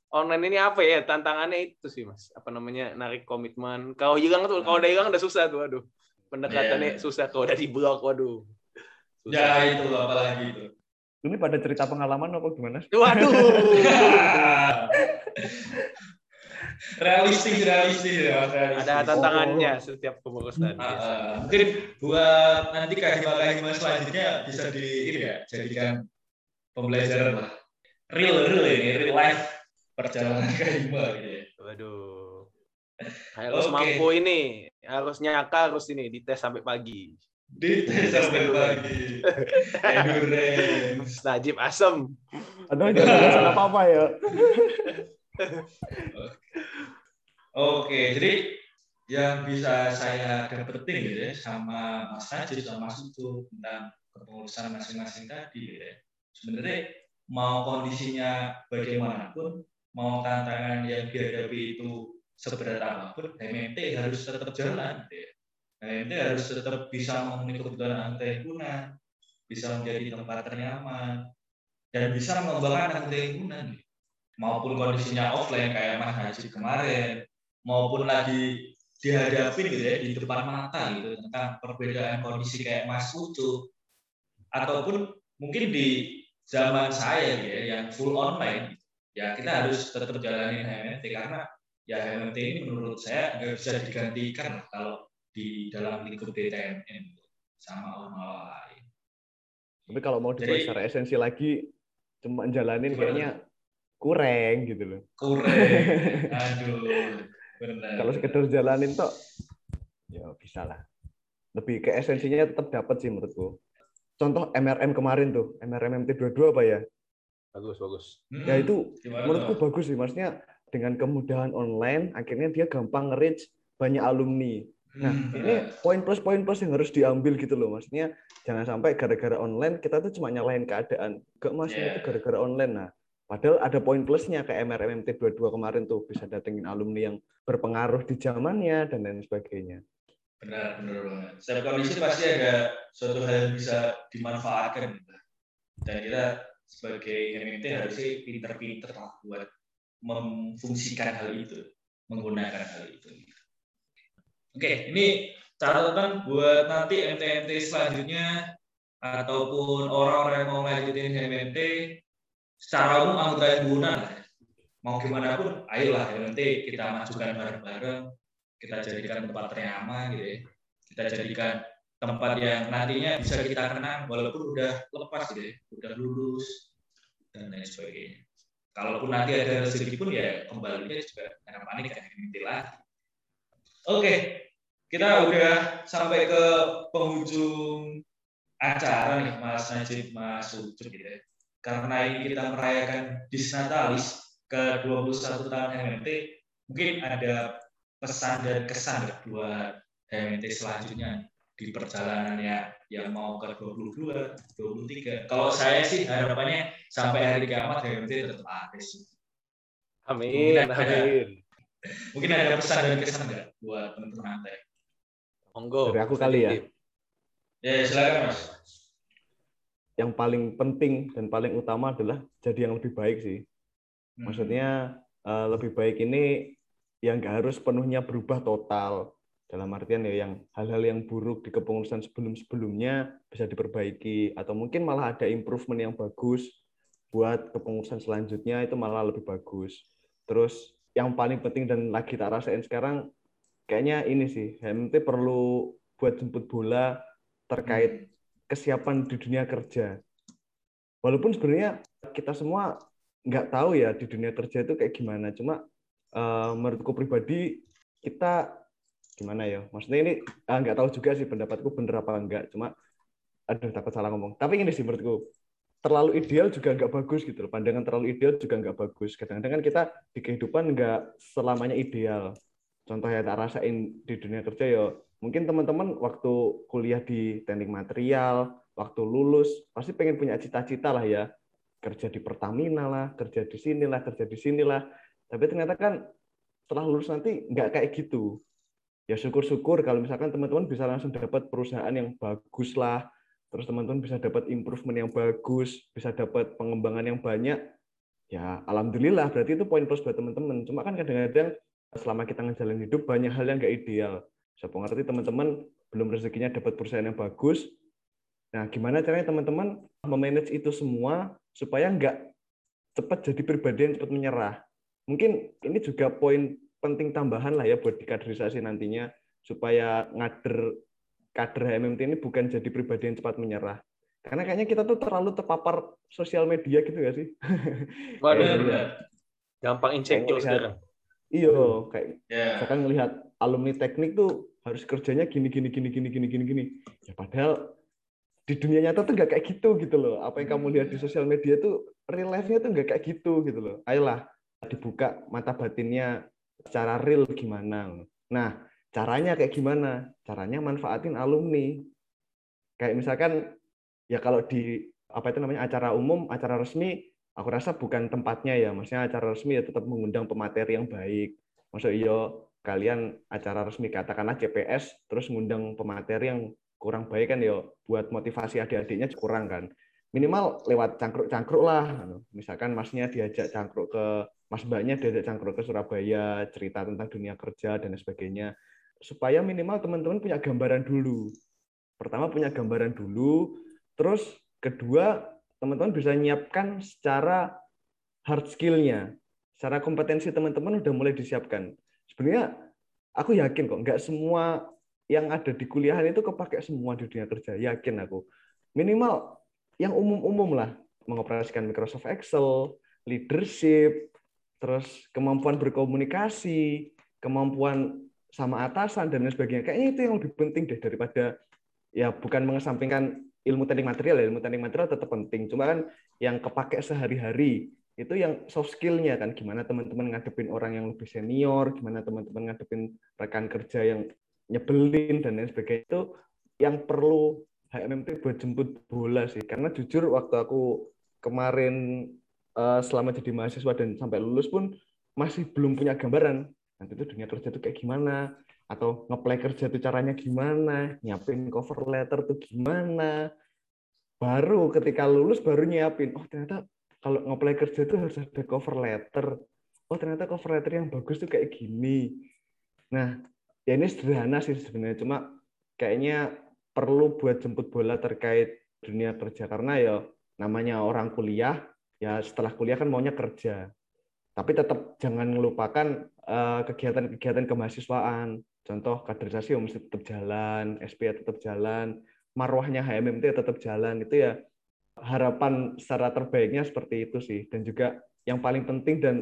online ini apa ya tantangannya itu sih mas apa namanya narik komitmen kalau hilang tuh kalau udah hilang udah susah tuh aduh pendekatannya Iya. susah kalau udah di blok waduh susah. Ya itu apalagi itu. Ini pada cerita pengalaman apa gimana? waduh realistis realistis ya realistis. ada tantangannya setiap pemrokosan Ah, ah. mungkin buat nanti kahima kahima selanjutnya bisa di ini ya jadikan pembelajaran lah real real ini real life perjalanan kahima gitu ya. waduh harus Oke. mampu ini harus nyaka harus ini dites sampai pagi di tes sampai pagi endurance Najib asem Aduh, ada alasan apa-apa ya. oke jadi yang bisa saya dapetin gitu ya sama Mas Najib sama Mas Ucu tentang kepengurusan masing-masing tadi gitu ya. Sebenarnya mau kondisinya bagaimanapun, mau tantangan yang dihadapi itu seberat apa pun, HMT harus tetap jalan gitu ya. HMT harus tetap bisa memenuhi kebutuhan anggota bisa menjadi tempat ternyaman, dan bisa mengembangkan anggota himpunan. gitu. Maupun kondisinya offline kayak Mas Najib kemarin, maupun lagi dihadapi gitu ya di depan mata gitu tentang perbedaan kondisi kayak Mas Ucu ataupun mungkin di zaman saya gitu ya yang full online ya kita harus tetap jalanin HMT karena ya HMT ini menurut saya nggak bisa digantikan lah kalau di dalam lingkup DTMN gitu, sama orang lain. Tapi kalau mau Jadi- secara esensi lagi, cuma jalanin Gimana? kayaknya kurang gitu loh. Kurang, aduh, benar. Kalau sekedar jalanin toh, ya bisa lah. Lebih ke esensinya tetap dapat sih menurutku. Contoh MRM kemarin tuh, MRM MT22 apa ya? bagus bagus Hmm, Ya itu gimana menurutku tuh? bagus sih, maksudnya dengan kemudahan online, akhirnya dia gampang nge-reach banyak alumni. Nah, Hmm, ini poin plus poin plus yang harus diambil gitu loh. Maksudnya jangan sampai gara-gara online kita tuh cuma nyalahin keadaan. Gak mas ini Yeah. tuh gara-gara online. Nah, padahal ada poin plusnya kayak MRMMT 22 kemarin tuh bisa datengin alumni yang berpengaruh di zamannya dan lain sebagainya. Benar, benar banget. Setiap kondisi pasti ada suatu hal yang bisa dimanfaatkan. Dan kita sebagai MMT harusnya pinter-pinter lah buat memfungsikan hal itu, menggunakan hal itu. Oke, ini catatan buat nanti MT-MT selanjutnya ataupun orang-orang yang mau ngajutin MMT secara umum anggota himpunan lah ya. mau gimana pun ayolah MMT kita majukan bareng-bareng kita jadikan tempat ternyaman gitu ya. Kita jadikan tempat yang nantinya bisa kita kenang walaupun udah lepas gitu ya, udah lulus dan lain sebagainya. Kalaupun nanti ada rezeki pun ya kembalinya juga karena panik kan inti lagi. Oke, kita udah sampai ke penghujung acara nih Mas Najib, Mas Ucup gitu ya. Karena ini kita merayakan Disnatalis ke 21 tahun MMT, mungkin ada pesan dan kesan buat HMT selanjutnya di perjalanannya yang mau ke 22, 23. Kalau saya sih harapannya sampai hari kiamat HMT tetap ada sih. amin Mungkin ada- amin Mungkin ada pesan dan kesan nggak buat teman-teman Anda? Monggo. Dari aku kali ya. Ya, silakan Mas. Yang paling penting dan paling utama adalah jadi yang lebih baik sih. Hmm. Maksudnya eh, lebih baik ini yang nggak harus penuhnya berubah total. Dalam artian ya yang hal-hal yang buruk di kepengurusan sebelum-sebelumnya bisa diperbaiki atau mungkin malah ada improvement yang bagus buat kepengurusan selanjutnya itu malah lebih bagus. Terus yang paling penting dan lagi tak rasain sekarang kayaknya ini sih HMT perlu buat jemput bola terkait kesiapan di dunia kerja. Walaupun sebenarnya kita semua nggak tahu ya di dunia kerja itu kayak gimana. Cuma uh, menurutku pribadi kita gimana ya? Maksudnya ini uh, nggak tahu juga sih pendapatku bener apa enggak. Cuma aduh takut salah ngomong. Tapi ini sih menurutku terlalu ideal juga nggak bagus gitu loh. Pandangan terlalu ideal juga nggak bagus. Kadang-kadang kan kita di kehidupan nggak selamanya ideal. Contoh yang tak rasain di dunia kerja ya mungkin teman-teman waktu kuliah di teknik material, waktu lulus pasti pengen punya cita-cita lah ya kerja di Pertamina lah, kerja di sini lah, kerja di sini lah. Tapi ternyata kan setelah lulus nanti nggak kayak gitu. Ya syukur-syukur kalau misalkan teman-teman bisa langsung dapat perusahaan yang bagus lah, terus teman-teman bisa dapat improvement yang bagus, bisa dapat pengembangan yang banyak, ya alhamdulillah berarti itu poin plus buat teman-teman. Cuma kan kadang-kadang selama kita ngejalanin hidup banyak hal yang nggak ideal. Saya pengerti teman-teman belum rezekinya dapat perusahaan yang bagus. Nah, gimana caranya teman-teman memanage itu semua supaya nggak cepat jadi pribadi yang cepat menyerah. Mungkin ini juga poin penting tambahan lah ya buat dikaderisasi nantinya supaya ngader kader HMMT ini bukan jadi pribadi yang cepat menyerah. Karena kayaknya kita tuh terlalu terpapar sosial media gitu gak sih? Waduh, ya. gampang insecure sekarang. Iya, kayak Ya. misalkan ngelihat alumni teknik tuh harus kerjanya gini gini gini gini gini gini gini. Ya padahal di dunia nyata tuh nggak kayak gitu gitu loh. Apa yang kamu lihat di sosial media tuh real life-nya tuh nggak kayak gitu gitu loh. Ayolah dibuka mata batinnya secara real gimana. Nah, caranya kayak gimana? Caranya manfaatin alumni. Kayak misalkan ya kalau di apa itu namanya acara umum, acara resmi, aku rasa bukan tempatnya ya. Maksudnya acara resmi ya tetap mengundang pemateri yang baik. Maksud iya kalian acara resmi katakanlah CPS terus ngundang pemateri yang kurang baik kan ya buat motivasi adik-adiknya kurang kan. Minimal lewat cangkruk-cangkruk lah. Misalkan masnya diajak cangkruk ke mas mbaknya diajak cangkruk ke Surabaya, cerita tentang dunia kerja dan sebagainya. Supaya minimal teman-teman punya gambaran dulu. Pertama punya gambaran dulu, terus kedua teman-teman bisa nyiapkan secara hard skill-nya. Secara kompetensi teman-teman udah mulai disiapkan. Sebenarnya aku yakin kok nggak semua yang ada di kuliahan itu kepake semua di dunia kerja. Yakin aku. Minimal yang umum-umum lah. Mengoperasikan Microsoft Excel, leadership, terus kemampuan berkomunikasi, kemampuan sama atasan, dan lain sebagainya. Kayaknya itu yang lebih penting deh daripada ya bukan mengesampingkan ilmu teknik material ya ilmu teknik material tetap penting cuma kan yang kepake sehari-hari itu yang soft skill-nya kan gimana teman-teman ngadepin orang yang lebih senior gimana teman-teman ngadepin rekan kerja yang nyebelin dan lain sebagainya. Itu yang perlu HMMT buat jemput bola sih. Karena jujur waktu aku kemarin uh, selama jadi mahasiswa dan sampai lulus pun masih belum punya gambaran. Nanti itu dunia kerja itu kayak gimana? Atau ngeplay kerja itu caranya gimana, nyiapin cover letter tuh gimana. Baru ketika lulus baru nyiapin, oh ternyata kalau ngeplay kerja itu harus ada cover letter. Oh ternyata cover letter yang bagus tuh kayak gini. Nah, ya ini sederhana sih sebenarnya, cuma kayaknya perlu buat jemput bola terkait dunia kerja karena ya namanya orang kuliah, ya setelah kuliah kan maunya kerja. Tapi tetap jangan melupakan kegiatan-kegiatan kemahasiswaan, Contoh kaderisasi ya mesti tetap jalan, SP tetap jalan, marwahnya HMMT tetap jalan. Itu ya harapan secara terbaiknya seperti itu sih. Dan juga yang paling penting dan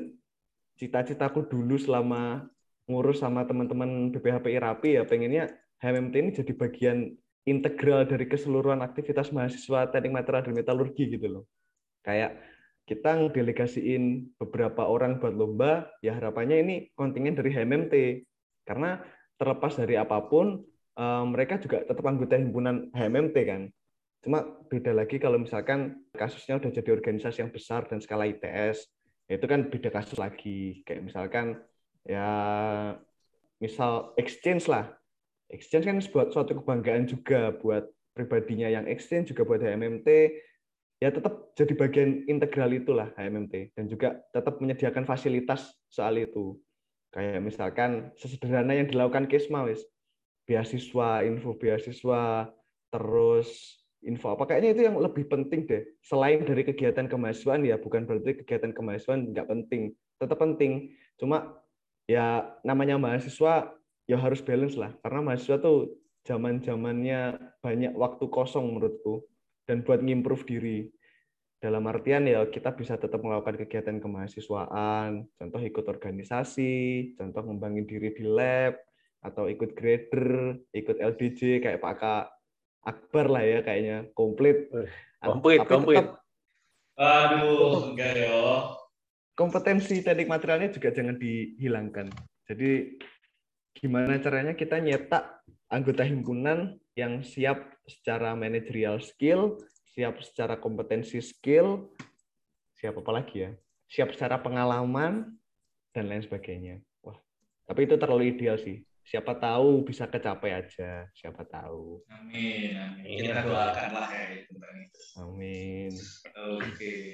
cita-citaku dulu selama ngurus sama teman-teman BPHPI Rapi ya pengennya HMMT ini jadi bagian integral dari keseluruhan aktivitas mahasiswa teknik material dan metalurgi gitu loh. Kayak kita ngedelegasiin beberapa orang buat lomba, ya harapannya ini kontingen dari HMMT. Karena terlepas dari apa pun, uh, mereka juga tetap anggota himpunan HMMT kan. Cuma beda lagi kalau misalkan kasusnya udah jadi organisasi yang besar dan skala ITS, itu kan beda kasus lagi. Kayak misalkan ya misal exchange lah. Exchange kan buat suatu kebanggaan juga buat pribadinya yang exchange juga buat HMMT ya tetap jadi bagian integral itulah HMMT dan juga tetap menyediakan fasilitas soal itu. Kayak misalkan sesederhana yang dilakukan Kesma wis beasiswa, info beasiswa, terus info. Apa kayaknya itu yang lebih penting deh. Selain dari kegiatan kemahasiswaan ya bukan berarti kegiatan kemahasiswaan nggak penting, tetap penting. Cuma ya namanya mahasiswa ya harus balance lah. Karena mahasiswa tuh zaman zamannya banyak waktu kosong menurutku. Dan buat ngimprove diri. Dalam artian ya kita bisa tetap melakukan kegiatan kemahasiswaan. Contoh ikut organisasi contoh ngembangin diri di lab atau ikut grader ikut LDJ kayak Pak Kak Akbar lah ya kayaknya komplit komplit komplit aduh enggak ya kompetensi teknik materialnya juga jangan dihilangkan. Jadi gimana caranya kita nyetak anggota himpunan yang siap secara managerial skill, siap secara kompetensi skill, siap apa lagi ya? Siap secara pengalaman dan lain sebagainya. Wah, tapi itu terlalu ideal sih. Siapa tahu bisa kecapai aja, siapa tahu. Amin, amin. Kita doakanlah ya tentang itu. Amin. Oke. Okay.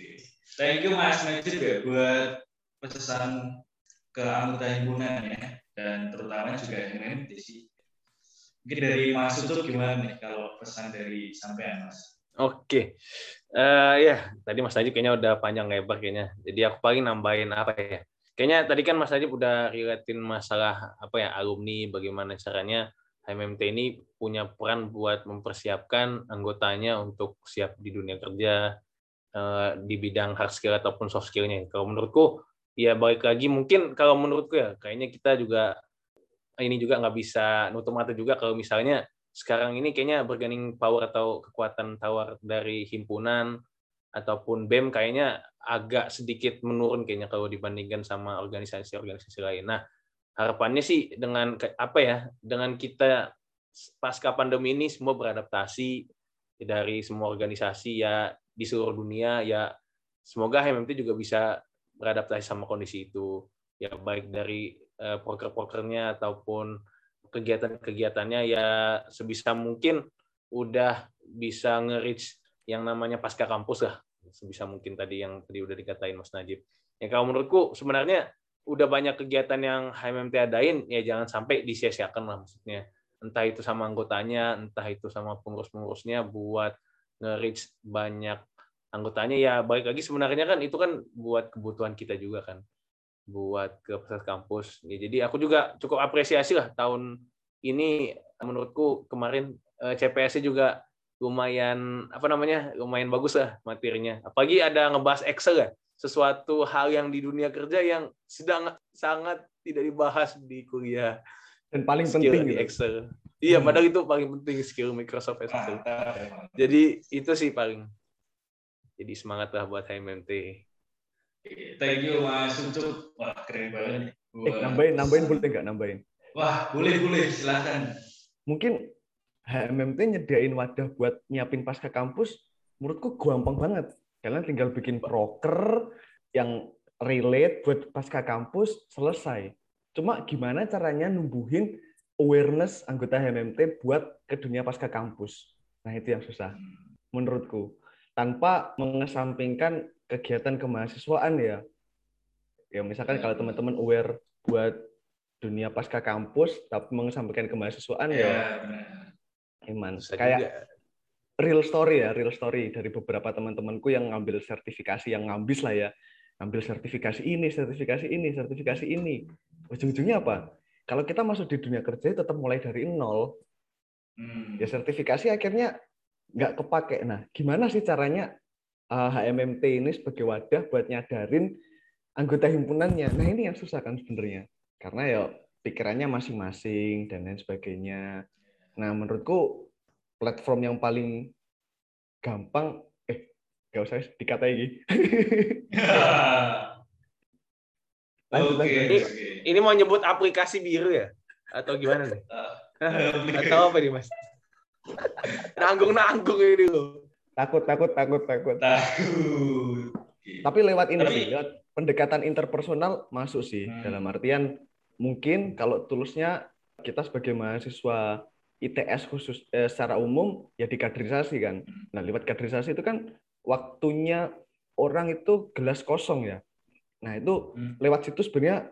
Thank you Mas Najib ya buat pesan ke anggota himpunan ya dan terutama juga yang sih. Mungkin dari Mas Utut gimana nih kalau pesan dari sampean Mas? Oke, okay. uh, eh, ya tadi Mas Najib kayaknya udah panjang lebar kayaknya. Jadi aku paling nambahin apa ya? Kayaknya tadi kan Mas Najib udah relatin masalah apa ya alumni, bagaimana caranya HMMT ini punya peran buat mempersiapkan anggotanya untuk siap di dunia kerja uh, di bidang hard skill ataupun soft skillnya. Kalau menurutku ya balik lagi mungkin kalau menurutku ya kayaknya kita juga ini juga nggak bisa nutup mata juga kalau misalnya sekarang ini kayaknya bergaining power atau kekuatan tawar dari himpunan ataupun BEM kayaknya agak sedikit menurun kayaknya kalau dibandingkan sama organisasi-organisasi lain. Nah, harapannya sih dengan apa ya? Dengan kita pasca pandemi ini semua beradaptasi dari semua organisasi ya di seluruh dunia ya semoga HMMT juga bisa beradaptasi sama kondisi itu ya baik dari uh, proker-prokernya ataupun kegiatan-kegiatannya ya sebisa mungkin udah bisa nge-reach yang namanya pasca kampus lah sebisa mungkin tadi yang tadi udah dikatain Mas Najib. Ya kalau menurutku sebenarnya udah banyak kegiatan yang HMMT adain ya jangan sampai disia-siakan lah maksudnya. Entah itu sama anggotanya, entah itu sama pengurus-pengurusnya buat nge-reach banyak anggotanya ya baik lagi sebenarnya kan itu kan buat kebutuhan kita juga kan buat ke pusat kampus ya, jadi aku juga cukup apresiasi lah tahun ini menurutku kemarin eh, CPS juga lumayan apa namanya lumayan bagus lah materinya. Apalagi ada ngebahas Excel ya, sesuatu hal yang di dunia kerja yang sedang sangat tidak dibahas di kuliah. Dan paling skill penting di gitu. Excel. Iya, hmm. padahal itu paling penting skill Microsoft Excel. Jadi itu sih paling. Jadi semangat lah buat HMMT. Thank you Mas Ucup. Wah, keren banget. Eh, nambahin, nambahin boleh nggak nambahin? Wah, boleh, boleh. Silakan. Mungkin HMMT nyediain wadah buat nyiapin pasca kampus, menurutku gampang banget. Kalian tinggal bikin proker yang relate buat pasca kampus, selesai. Cuma gimana caranya numbuhin awareness anggota HMMT buat ke dunia pasca kampus. Nah, itu yang susah menurutku. Tanpa mengesampingkan kegiatan kemahasiswaan ya. Ya misalkan kalau teman-teman aware buat dunia pasca kampus tapi mengesampingkan kemahasiswaan ya, ya Iman. Bisa Kayak juga. real story ya, real story dari beberapa teman-temanku yang ngambil sertifikasi yang ngambis lah ya. Ngambil sertifikasi ini, sertifikasi ini, sertifikasi ini. Ujung-ujungnya apa? Kalau kita masuk di dunia kerja tetap mulai dari nol. Hmm. Ya sertifikasi akhirnya nggak kepake. Nah, gimana sih caranya HMMT eh, ini sebagai wadah buat nyadarin anggota himpunannya? Nah, ini yang susah kan sebenarnya. Karena ya pikirannya masing-masing dan lain sebagainya. Nah, menurutku platform yang paling gampang eh gak usah dikatai lagi. Oke. Okay, ini, ini mau nyebut aplikasi biru ya? Atau gimana nih? Atau apa nih, Mas? Nanggung-nanggung ini loh. Takut, takut, takut, takut. Takut. Tapi lewat ini Tapi, sih, lewat pendekatan interpersonal masuk sih. Hmm. Dalam artian mungkin kalau tulusnya kita sebagai mahasiswa ITS khusus eh, secara umum ya dikaderisasi kan. Nah, lewat kaderisasi itu kan waktunya orang itu gelas kosong ya. Nah, itu hmm. lewat situ sebenarnya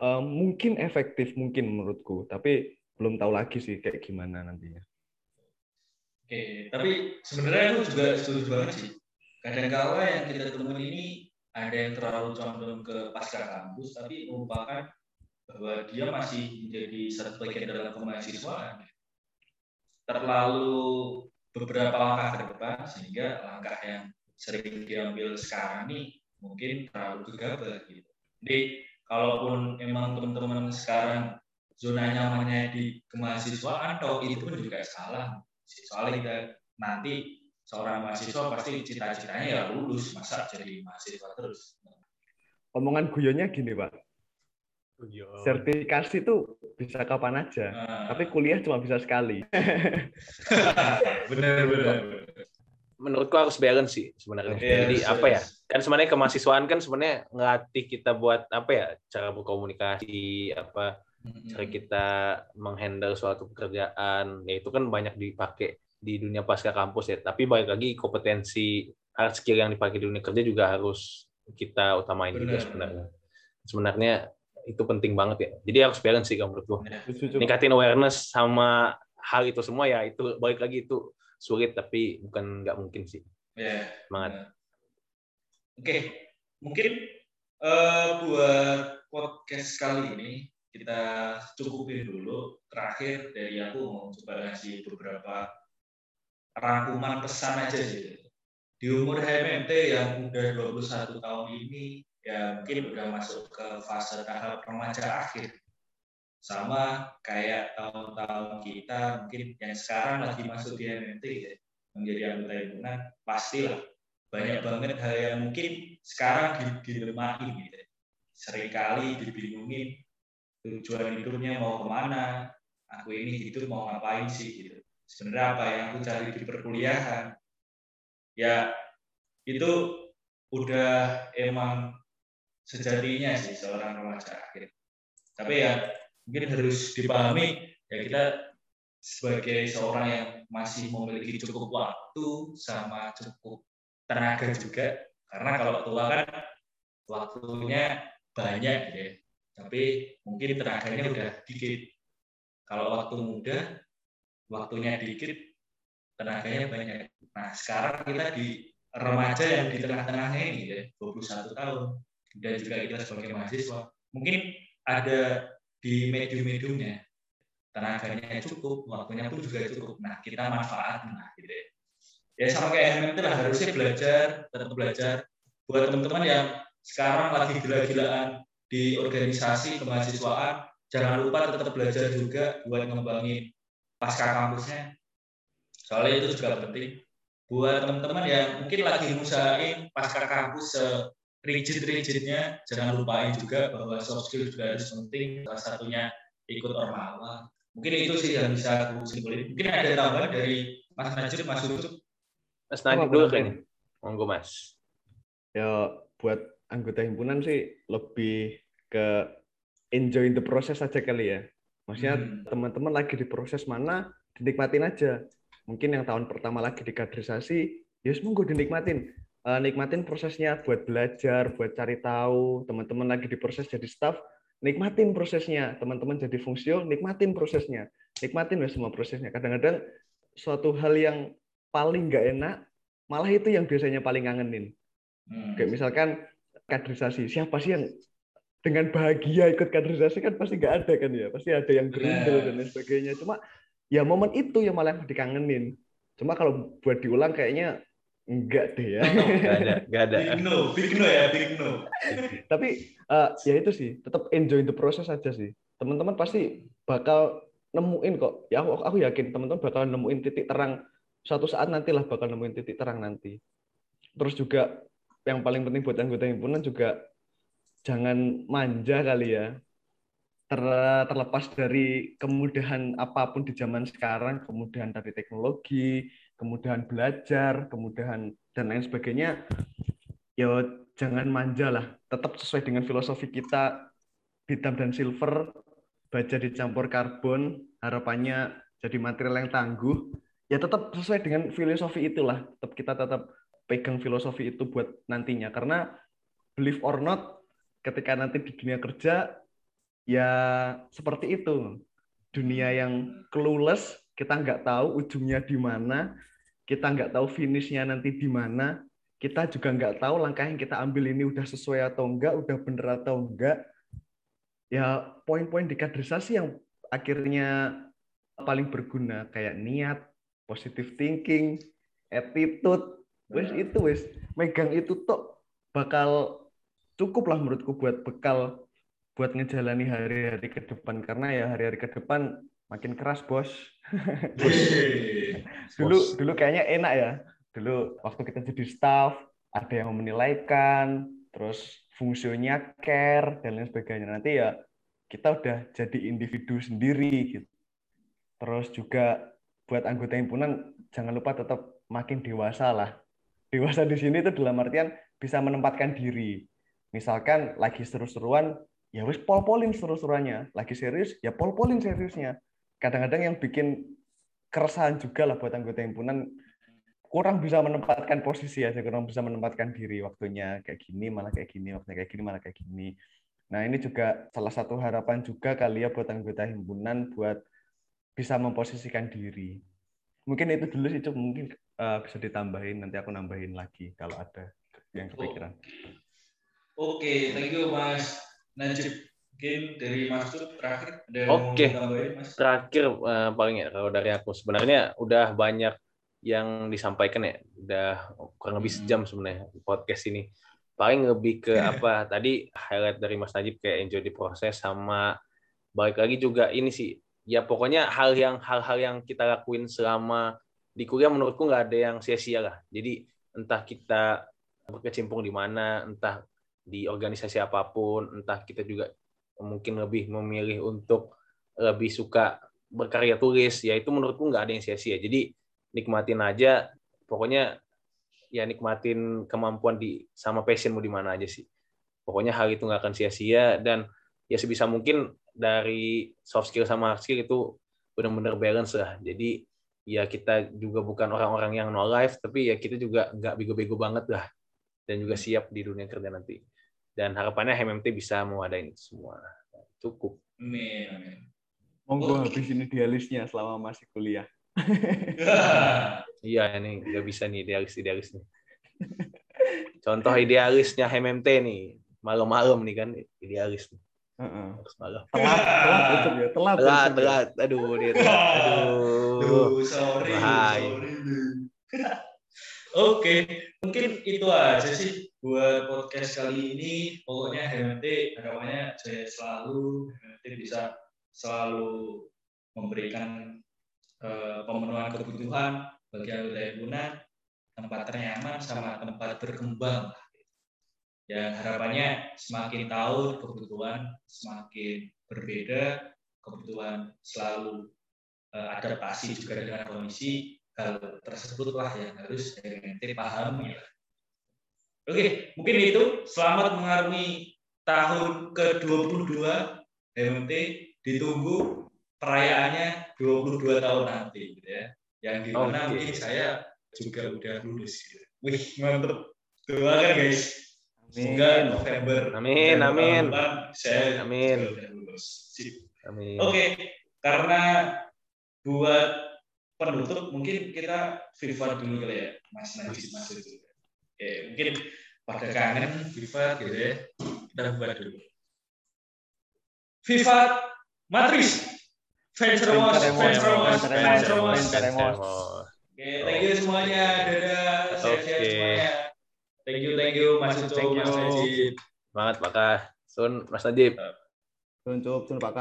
uh, mungkin efektif mungkin menurutku, tapi belum tahu lagi sih kayak gimana nantinya. Oke, tapi sebenarnya aku juga setuju banget sih. Kadang-kala yang kita temuin ini ada yang terlalu condong ke pasca kampus, tapi merupakan bahwa dia masih menjadi satu bagian dalam kemahasiswaan. Terlalu beberapa langkah ke depan, sehingga langkah yang sering diambil sekarang ini mungkin terlalu gegabah gitu. Jadi kalaupun memang teman-teman sekarang zona nyamannya di kemahasiswaan, atau itu pun juga salah. Soalnya kita nanti seorang mahasiswa pasti cita-citanya ya lulus, masa jadi mahasiswa terus. Omongan guyonnya gini, Pak. Sertifikasi itu bisa kapan aja, nah. tapi kuliah cuma bisa sekali. benar, benar menurutku harus balance sih sebenarnya. Yeah, Jadi apa ya? Kan sebenarnya kemahasiswaan kan sebenarnya ngelatih kita buat apa ya? Cara berkomunikasi, apa cara kita menghandle suatu pekerjaan. Ya itu kan banyak dipakai di dunia pasca kampus ya. Tapi balik lagi kompetensi hard skill yang dipakai di dunia kerja juga harus kita utamain Bener. juga sebenarnya. Sebenarnya itu penting banget ya. Jadi harus balance sih kalau menurutku. Ningkatin awareness sama hal itu semua ya itu balik lagi itu sulit tapi bukan nggak mungkin sih. Ya. Semangat. Oke, okay. mungkin uh, buat podcast kali ini kita cukupin dulu. Terakhir dari aku mau coba ngasih beberapa rangkuman pesan aja sih. Di umur HMMT yang udah 21 tahun ini, ya mungkin udah masuk ke fase tahap remaja akhir. Sama kayak tahun-tahun kita mungkin yang sekarang lagi masuk di MMT ya, menjadi anggota himpunan pastilah banyak banget hal yang mungkin sekarang dilemahin gitu. Seringkali dibingungin tujuan hidupnya mau ke mana aku ini hidup mau ngapain sih gitu. Sebenarnya apa yang aku cari di perkuliahan? Ya itu udah emang sejatinya sih seorang remaja akhir. Tapi ya mungkin harus dipahami ya kita sebagai seorang yang masih memiliki cukup waktu sama cukup tenaga juga karena kalau tua kan waktunya banyak gitu ya. Tapi mungkin tenaganya udah dikit. Kalau waktu muda waktunya dikit tenaganya banyak. Nah sekarang kita di remaja yang di tengah-tengahnya ini ya 21 tahun dan juga kita sebagai mahasiswa mungkin ada di medium-mediumnya tenaganya cukup, waktunya pun juga cukup. Nah, kita manfaat nah gitu ya. Ya sama kayak MMT lah, harusnya belajar, tetap belajar. Buat teman-teman yang sekarang lagi gila-gilaan di organisasi kemahasiswaan, jangan lupa tetap belajar juga buat ngembangin pasca kampusnya. Soalnya itu juga penting. Buat teman-teman yang mungkin lagi ngusahain pasca kampus rigid-rigidnya jangan lupain juga bahwa soft skill juga harus penting salah satunya ikut ormawa mungkin itu sih yang bisa aku simpulin. Mungkin ada tambahan dari Mas Najib Mas Ucup Mas Najib dulu kan monggo Mas. Ya buat anggota himpunan sih lebih ke enjoy the process aja kali ya. Maksudnya hmm. teman-teman lagi di proses mana dinikmatin aja. Mungkin yang tahun pertama lagi di kaderisasi ya semoga dinikmatin uh, nikmatin prosesnya buat belajar, buat cari tahu. Teman-teman lagi di proses jadi staff, nikmatin prosesnya. Teman-teman jadi fungsio, nikmatin prosesnya. Nikmatin ya semua prosesnya. Kadang-kadang suatu hal yang paling nggak enak, malah itu yang biasanya paling ngangenin. Hmm. Kayak misalkan kaderisasi. Siapa sih yang dengan bahagia ikut kaderisasi kan pasti nggak ada kan ya. Pasti ada yang gerindel dan lain sebagainya. Cuma ya momen itu yang malah dikangenin. Cuma kalau buat diulang kayaknya Enggak deh ya. Enggak ada, enggak ada. Big no, big no ya, big no. Tapi uh, ya itu sih, tetap enjoy the process aja sih. Teman-teman pasti bakal nemuin kok. Ya aku, aku yakin teman-teman bakal nemuin titik terang suatu saat nantilah bakal nemuin titik terang nanti. Terus juga yang paling penting buat anggota himpunan juga jangan manja kali ya. Ter, terlepas dari kemudahan apa pun di zaman sekarang, kemudahan dari teknologi, kemudahan belajar, kemudahan dan lain sebagainya, ya jangan manja lah. Tetap sesuai dengan filosofi kita hitam dan silver, baja dicampur karbon, harapannya jadi material yang tangguh. Ya tetap sesuai dengan filosofi itulah. Tetap kita tetap pegang filosofi itu buat nantinya. Karena believe or not, ketika nanti di dunia kerja, ya seperti itu. Dunia yang clueless, kita nggak tahu ujungnya di mana, kita nggak tahu finishnya nanti di mana, kita juga nggak tahu langkah yang kita ambil ini udah sesuai atau enggak, udah bener atau enggak. Ya poin-poin di kaderisasi yang akhirnya paling berguna kayak niat, positive thinking, attitude, wes itu wes. Megang itu tuh bakal cukup lah menurutku buat bekal buat ngejalani hari-hari ke depan. Karena ya hari-hari ke depan makin keras bos. dulu dulu kayaknya enak ya. Dulu waktu kita jadi staff ada yang menilaikan terus fungsinya care dan lain sebagainya. Nanti ya kita udah jadi individu sendiri gitu. Terus juga buat anggota himpunan jangan lupa tetap makin dewasa lah. Dewasa di sini itu dalam artian bisa menempatkan diri. Misalkan lagi seru-seruan ya wis pol-polin seru-seruannya. Lagi serius ya pol-polin seriusnya kadang-kadang yang bikin keresahan juga lah buat anggota himpunan kurang bisa menempatkan posisi aja, kurang bisa menempatkan diri waktunya kayak gini, malah kayak gini, waktunya kayak gini, malah kayak gini. Nah ini juga salah satu harapan juga kali ya buat anggota himpunan buat bisa memposisikan diri. Mungkin itu dulu sih, mungkin uh, bisa ditambahin, nanti aku nambahin lagi kalau ada yang kepikiran. Oke, okay, thank you Mas Najib. Mungkin dari Mas Cuk terakhir ada Oke, okay. terakhir uh, paling ya kalau dari aku. Sebenarnya udah banyak yang disampaikan ya. Udah kurang lebih sejam sebenarnya podcast ini. Paling lebih ke apa? Tadi highlight dari Mas Najib kayak enjoy di proses sama balik lagi juga ini sih. Ya pokoknya hal yang hal-hal yang kita lakuin selama di kuliah menurutku nggak ada yang sia-sia lah. Jadi entah kita berkecimpung di mana entah di organisasi apa pun entah kita juga mungkin lebih memilih untuk lebih suka berkarya tulis ya itu menurutku nggak ada yang sia-sia. Jadi nikmatin aja pokoknya ya nikmatin kemampuan di sama passionmu di mana aja sih. Pokoknya hal itu nggak akan sia-sia dan ya sebisa mungkin dari soft skill sama hard skill itu benar-benar balance lah. Jadi ya kita juga bukan orang-orang yang no life tapi ya kita juga nggak bego-bego banget lah dan juga siap di dunia kerja nanti dan harapannya HMMT bisa mewadain itu semua cukup amin monggo habis ini dialisnya selama masih kuliah iya ini nggak bisa nih idealis idealis nih. Contoh idealisnya HMMT nih malam-malam nih kan idealis nih. Uh-uh. malam. Telat, telat betul ya, telat. Telat, telat. Aduh, dia telat. Aduh. Aduh sorry. Bahaya. Oke, mungkin itu aja sih buat podcast kali ini. Pokoknya HMT harapannya saya selalu HMT bisa selalu memberikan Eh, pemenuhan kebutuhan bagi anggota himpunan, tempat ternyaman sama tempat berkembang. Yang harapannya semakin tahu kebutuhan semakin berbeda, kebutuhan selalu uh, adaptasi juga dengan kondisi hal tersebutlah yang harus DMT pahami. Oke, mungkin itu selamat mengarungi tahun ke-22 DMT ditunggu perayaannya 22 tahun nanti gitu ya. Yang di mana okay. mungkin saya juga udah lulus gitu. Wih, mantep. Doakan guys. Semoga November. Amin, amin. saya amin. udah lulus. Amin. Oke, okay. karena buat penutup mungkin kita FIFA dulu kali ya, Mas Najib Mas itu. Oke, mungkin pada kangen FIFA gitu ya. Kita buat dulu. FIFA Matris Fans Remos, fans Remos, fans Remos. Oke, thank you semuanya. Dadah, sehat-sehat semuanya. Thank you, thank you, Mas Ucup, Mas Najib. Semangat, Pak Sun, Mas Najib. Sun, Cup, Sun, Pak